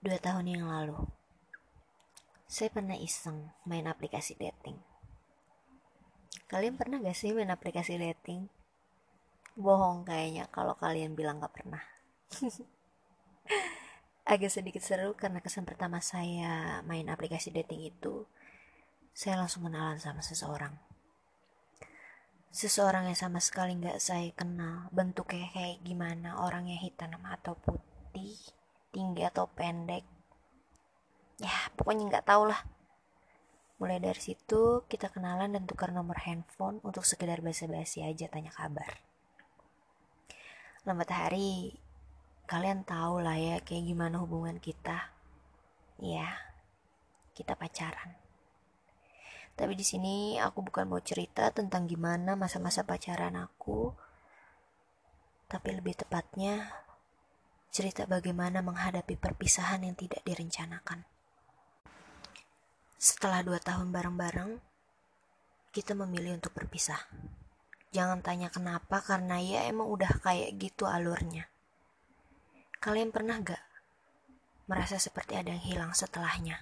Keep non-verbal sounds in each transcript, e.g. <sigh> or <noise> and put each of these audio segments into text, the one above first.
Dua tahun yang lalu, saya pernah iseng main aplikasi dating. Kalian pernah gak sih main aplikasi dating? Bohong kayaknya kalau kalian bilang gak pernah. <laughs> Agak sedikit seru karena kesan pertama saya main aplikasi dating itu, saya langsung kenalan sama seseorang. Seseorang yang sama sekali gak saya kenal, bentuknya kayak gimana, orangnya hitam atau putih, tinggi atau pendek. Ya pokoknya nggak tau lah. Mulai dari situ kita kenalan dan tukar nomor handphone untuk sekedar basa-basi aja tanya kabar. Lambat hari kalian tahu lah ya kayak gimana hubungan kita. Ya kita pacaran. Tapi di sini aku bukan mau cerita tentang gimana masa-masa pacaran aku. Tapi lebih tepatnya cerita bagaimana menghadapi perpisahan yang tidak direncanakan. Setelah dua tahun bareng-bareng, kita memilih untuk berpisah. Jangan tanya kenapa, karena ya emang udah kayak gitu alurnya. Kalian pernah gak merasa seperti ada yang hilang setelahnya?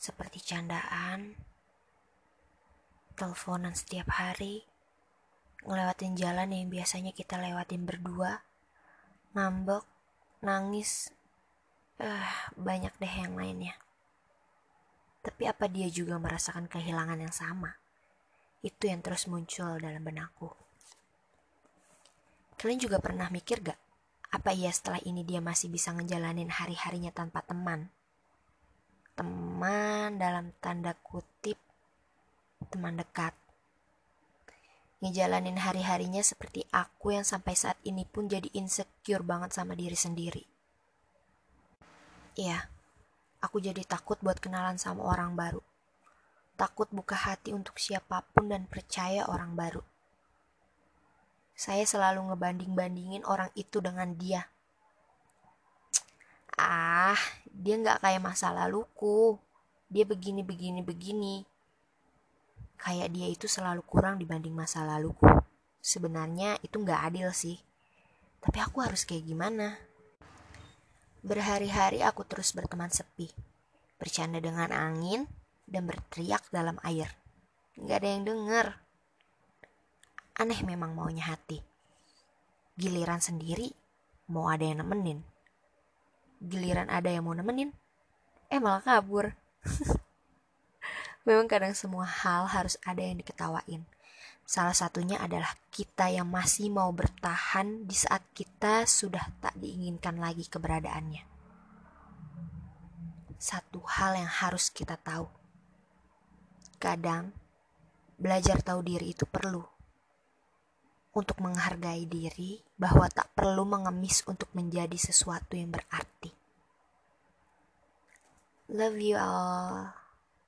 Seperti candaan, teleponan setiap hari, ngelewatin jalan yang biasanya kita lewatin berdua, ngambek, nangis, uh, banyak deh yang lainnya. Tapi apa dia juga merasakan kehilangan yang sama? Itu yang terus muncul dalam benakku. Kalian juga pernah mikir gak? Apa iya setelah ini dia masih bisa ngejalanin hari-harinya tanpa teman? Teman dalam tanda kutip, teman dekat ngejalanin hari-harinya seperti aku yang sampai saat ini pun jadi insecure banget sama diri sendiri. Iya, aku jadi takut buat kenalan sama orang baru. Takut buka hati untuk siapa pun dan percaya orang baru. Saya selalu ngebanding-bandingin orang itu dengan dia. Ah, dia nggak kayak masa laluku. Dia begini, begini, begini kayak dia itu selalu kurang dibanding masa laluku. Sebenarnya itu nggak adil sih. Tapi aku harus kayak gimana? Berhari-hari aku terus berteman sepi, bercanda dengan angin, dan berteriak dalam air. Nggak ada yang denger. Aneh memang maunya hati. Giliran sendiri, mau ada yang nemenin. Giliran ada yang mau nemenin, eh malah kabur. <laughs> Memang kadang semua hal harus ada yang diketawain. Salah satunya adalah kita yang masih mau bertahan di saat kita sudah tak diinginkan lagi keberadaannya. Satu hal yang harus kita tahu. Kadang belajar tahu diri itu perlu untuk menghargai diri bahwa tak perlu mengemis untuk menjadi sesuatu yang berarti. Love you all.